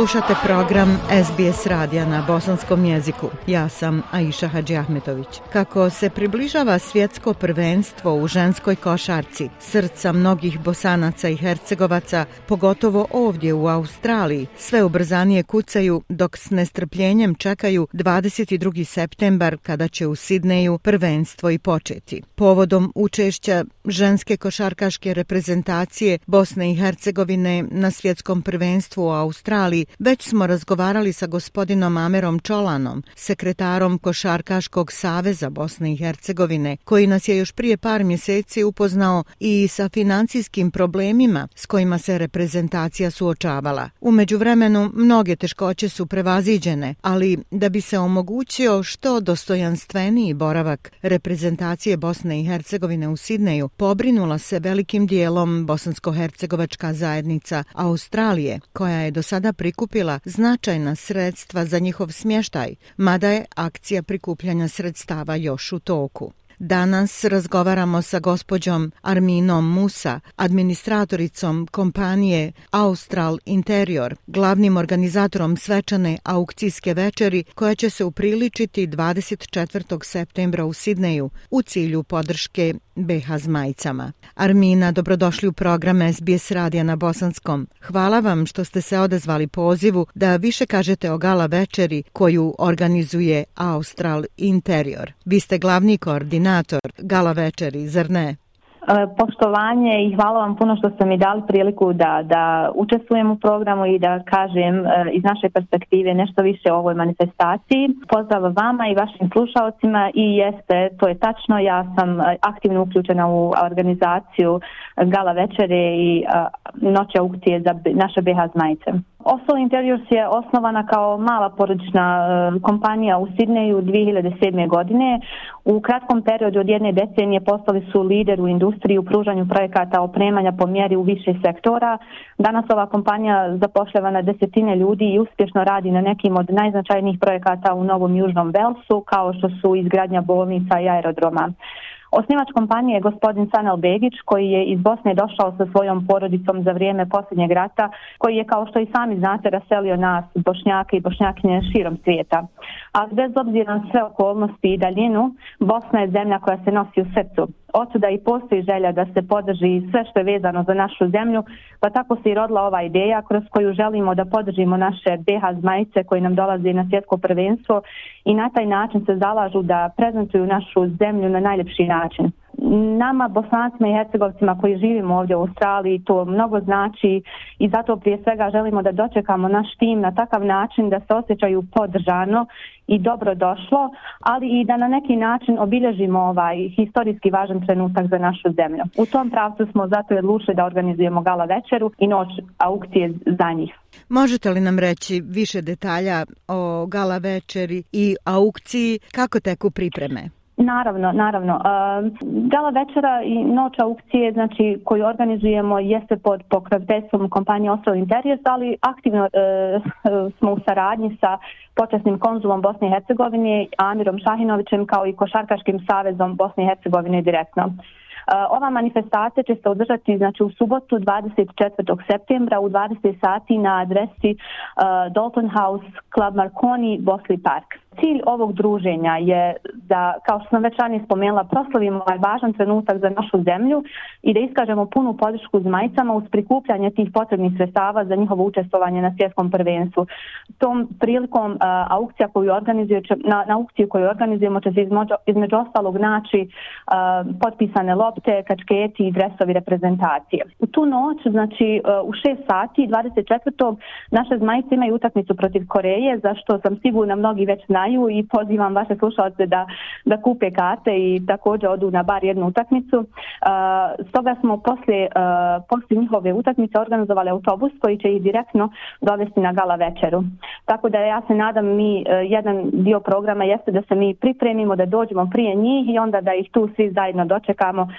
Slušate program SBS radija na bosanskom jeziku. Ja sam Aisha Hadži Ahmetović. Kako se približava svjetsko prvenstvo u ženskoj košarci, srca mnogih bosanaca i hercegovaca, pogotovo ovdje u Australiji, sve ubrzanije kucaju dok s nestrpljenjem čekaju 22. septembar kada će u Sidneju prvenstvo i početi. Povodom učešća ženske košarkaške reprezentacije Bosne i Hercegovine na svjetskom prvenstvu u Australiji, već smo razgovarali sa gospodinom Amerom Čolanom, sekretarom Košarkaškog saveza Bosne i Hercegovine, koji nas je još prije par mjeseci upoznao i sa financijskim problemima s kojima se reprezentacija suočavala. Umeđu vremenu, mnoge teškoće su prevaziđene, ali da bi se omogućio što dostojanstveniji boravak reprezentacije Bosne i Hercegovine u Sidneju, pobrinula se velikim dijelom bosansko-hercegovačka zajednica Australije, koja je do sada prikupila prikupila značajna sredstva za njihov smještaj, mada je akcija prikupljanja sredstava još u toku. Danas razgovaramo sa gospođom Arminom Musa, administratoricom kompanije Austral Interior, glavnim organizatorom svečane aukcijske večeri koja će se upriličiti 24. septembra u Sidneju u cilju podrške BH zmajicama. Armina, dobrodošli u program SBS Radija na Bosanskom. Hvala vam što ste se odezvali pozivu da više kažete o gala večeri koju organizuje Austral Interior. Vi ste glavni koordinator gala večeri, zar ne? E, poštovanje i hvala vam puno što ste mi dali priliku da, da učestvujem u programu i da kažem e, iz naše perspektive nešto više o ovoj manifestaciji. Pozdrav vama i vašim slušalcima i jeste, to je tačno, ja sam e, aktivno uključena u organizaciju gala večere i noće aukcije za naše BH zmajice. Osol Interiors je osnovana kao mala porodična e, kompanija u Sidneju 2007. godine. U kratkom periodu od jedne decenije postali su lider u industriji u pružanju projekata opremanja po mjeri u više sektora. Danas ova kompanija zapošljava na desetine ljudi i uspješno radi na nekim od najznačajnijih projekata u Novom Južnom Velsu kao što su izgradnja bolnica i aerodroma. Osnivač kompanije je gospodin Sanel Begić koji je iz Bosne došao sa svojom porodicom za vrijeme posljednjeg rata koji je kao što i sami znate raselio nas bošnjaka i bošnjakinje širom svijeta. A bez obzira na sve okolnosti i daljinu, Bosna je zemlja koja se nosi u srcu otuda i postoji želja da se podrži sve što je vezano za našu zemlju, pa tako se i rodila ova ideja kroz koju želimo da podržimo naše BH zmajice koji nam dolaze na svjetsko prvenstvo i na taj način se zalažu da prezentuju našu zemlju na najljepši način nama bosancima i hercegovcima koji živimo ovdje u Australiji to mnogo znači i zato prije svega želimo da dočekamo naš tim na takav način da se osjećaju podržano i dobro došlo, ali i da na neki način obilježimo ovaj historijski važan trenutak za našu zemlju. U tom pravcu smo zato odlučili da organizujemo gala večeru i noć aukcije za njih. Možete li nam reći više detalja o gala večeri i aukciji, kako teku pripreme? Naravno, naravno. Gala večera i noć aukcije znači, koju organizujemo jeste pod pokroviteljstvom kompanije Ostro Interiors, ali aktivno e, smo u saradnji sa počasnim konzulom Bosne i Hercegovine, Amirom Šahinovićem, kao i Košarkaškim savezom Bosne i Hercegovine direktno. E, ova manifestacija će se održati znači, u subotu 24. septembra u 20. sati na adresi uh, Dalton House Club Marconi, Bosley Park cilj ovog druženja je da, kao što sam već ranije spomenula, proslavimo ovaj važan trenutak za našu zemlju i da iskažemo punu podršku zmajicama uz prikupljanje tih potrebnih sredstava za njihovo učestvovanje na svjetskom prvenstvu. Tom prilikom uh, aukcija koju organizuje, na, na aukciju koju organizujemo će se između, između ostalog naći uh, potpisane lopte, kačketi i dresovi reprezentacije. U tu noć, znači uh, u 6 sati 24. naše zmajice imaju utakmicu protiv Koreje, za što sam sigurna mnogi već na znaju i pozivam vaše slušalce da, da kupe karte i također odu na bar jednu utakmicu. Uh, stoga smo poslije, uh, poslije njihove utakmice organizovali autobus koji će ih direktno dovesti na gala večeru. Tako da ja se nadam mi, uh, jedan dio programa jeste da se mi pripremimo, da dođemo prije njih i onda da ih tu svi zajedno dočekamo uh,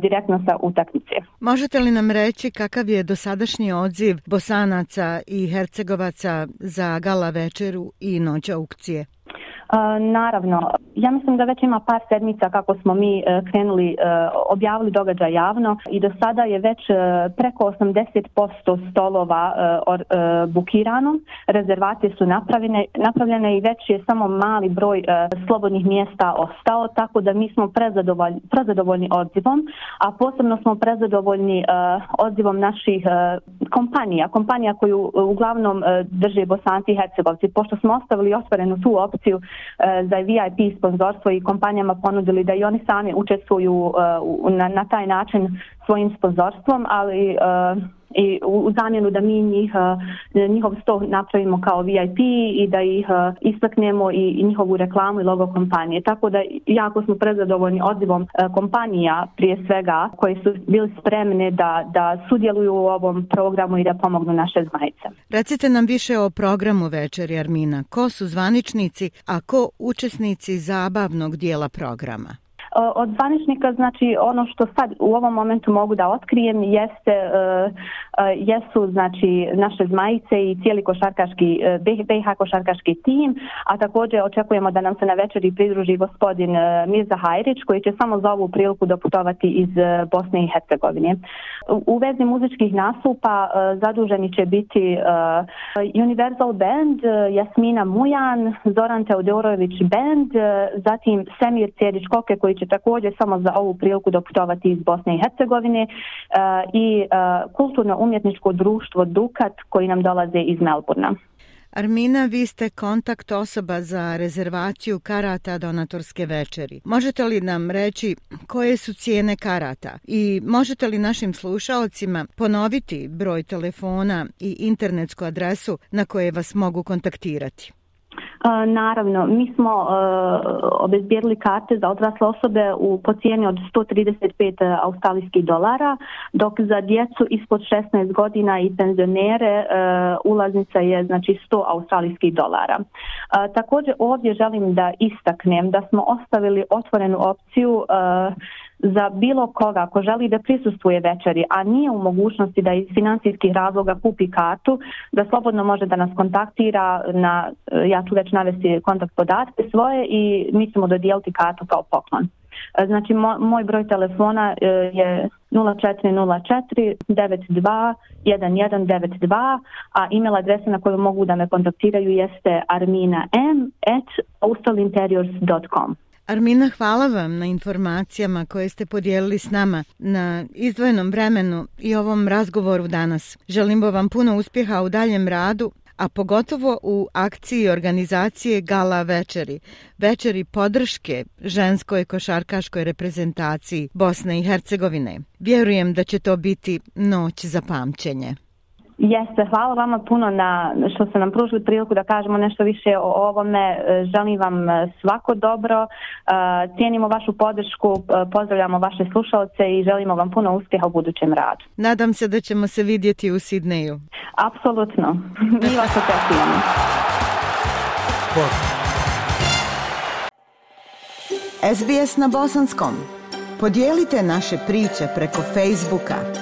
direktno sa utakmice. Možete li nam reći kakav je dosadašnji odziv Bosanaca i Hercegovaca za gala večeru i noć aukcije? Naravno, ja mislim da već ima par sedmica kako smo mi e, krenuli, e, objavili događaj javno i do sada je već e, preko 80% stolova bukirano, rezervacije su napravljene, napravljene i već je samo mali broj slobodnih mjesta ostao, tako da mi smo prezadovoljni, prezadovoljni odzivom, a posebno smo prezadovoljni odzivom naših kompanija, kompanija koju uglavnom drže Bosanci i Hercegovci, pošto smo ostavili otvorenu tu opciju E, za VIP sponzorstvo i kompanijama ponudili da i oni sami učestvuju e, na, na taj način svojim sponzorstvom, ali uh, i u zamjenu da mi njih, e, njihov sto napravimo kao VIP i da ih e, istaknemo i njihovu reklamu i logo kompanije. Tako da jako smo prezadovoljni odzivom kompanija prije svega koje su bili spremne da, da sudjeluju u ovom programu i da pomognu naše zmajice. Recite nam više o programu večeri Armina. Ko su zvaničnici, a ko učesnici zabavnog dijela programa? Od zvaničnika, znači ono što sad u ovom momentu mogu da otkrijem jeste, e, e, jesu znači naše zmajice i cijeli košarkaški, e, BH košarkaški tim, a također očekujemo da nam se na večeri pridruži gospodin Mirza Hajrić koji će samo za ovu priliku doputovati iz Bosne i Hercegovine. U vezi muzičkih nastupa zaduženi će biti Universal Band, Jasmina Mujan, Zoran Teodorović Band, zatim Semir Cjedić Koke koji će također samo za ovu priliku doputovati iz Bosne i Hercegovine e, i e, kulturno-umjetničko društvo Dukat koji nam dolaze iz Melburna. Armina, vi ste kontakt osoba za rezervaciju karata donatorske večeri. Možete li nam reći koje su cijene karata i možete li našim slušalcima ponoviti broj telefona i internetsku adresu na koje vas mogu kontaktirati? Naravno, mi smo uh, obezbijedili karte za odrasle osobe u po cijeni od 135 e, australijskih dolara, dok za djecu ispod 16 godina i penzionere e, ulaznica je znači 100 australijskih dolara. Također ovdje želim da istaknem da smo ostavili otvorenu opciju za bilo koga ko želi da prisustuje večeri, a nije u mogućnosti da iz financijskih razloga kupi kartu, da slobodno može da nas kontaktira na, e, ja ću već navesti kontakt podatke svoje i mi ćemo dodijeliti kartu kao poklon. E, znači, moj, moj broj telefona e, je 0404 92 1192, a email adresa na koju mogu da me kontaktiraju jeste armina at Armina, hvala vam na informacijama koje ste podijelili s nama na izdvojenom vremenu i ovom razgovoru danas. Želimo vam puno uspjeha u daljem radu, a pogotovo u akciji organizacije Gala Večeri, večeri podrške ženskoj košarkaškoj reprezentaciji Bosne i Hercegovine. Vjerujem da će to biti noć za pamćenje. Jeste, hvala vama puno na što ste nam pružili priliku da kažemo nešto više o ovome. Želim vam e, svako dobro, e, cijenimo vašu podršku, e, pozdravljamo vaše slušalce i želimo vam puno uspjeha u budućem radu. Nadam se da ćemo se vidjeti u Sidneju. Apsolutno, mi vas očekujemo. SBS na Bosanskom. Podijelite naše priče preko Facebooka.